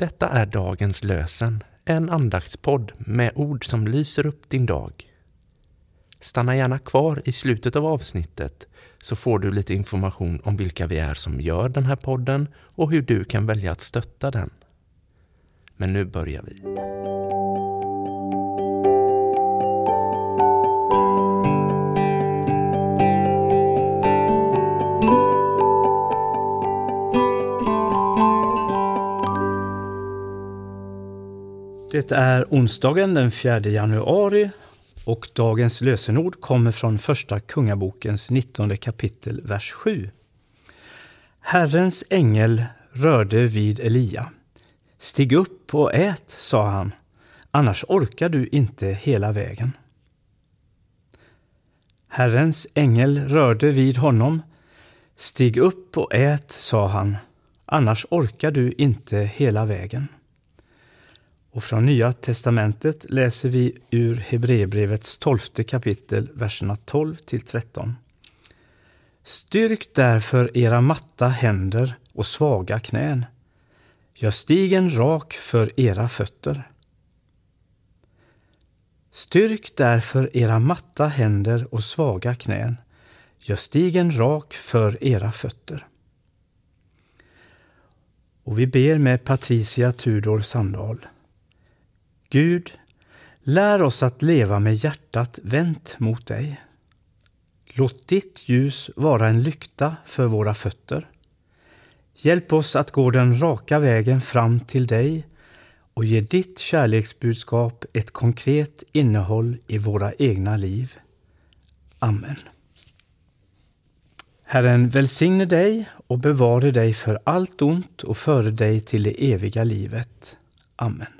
Detta är dagens lösen, en andaktspodd med ord som lyser upp din dag. Stanna gärna kvar i slutet av avsnittet så får du lite information om vilka vi är som gör den här podden och hur du kan välja att stötta den. Men nu börjar vi. Det är onsdagen den 4 januari och dagens lösenord kommer från Första Kungabokens 19 kapitel, vers 7. Herrens ängel rörde vid Elia. Stig upp och ät, sa han, annars orkar du inte hela vägen. Herrens ängel rörde vid honom. Stig upp och ät, sa han, annars orkar du inte hela vägen. Och från Nya testamentet läser vi ur Hebreerbrevets tolfte kapitel, verserna 12 till 13. Styrk därför era matta händer och svaga knän. Gör stigen rak för era fötter. Styrk därför era matta händer och svaga knän. Gör stigen rak för era fötter. Och vi ber med Patricia Tudor Sandahl. Gud, lär oss att leva med hjärtat vänt mot dig. Låt ditt ljus vara en lykta för våra fötter. Hjälp oss att gå den raka vägen fram till dig och ge ditt kärleksbudskap ett konkret innehåll i våra egna liv. Amen. Herren välsigne dig och bevare dig för allt ont och före dig till det eviga livet. Amen.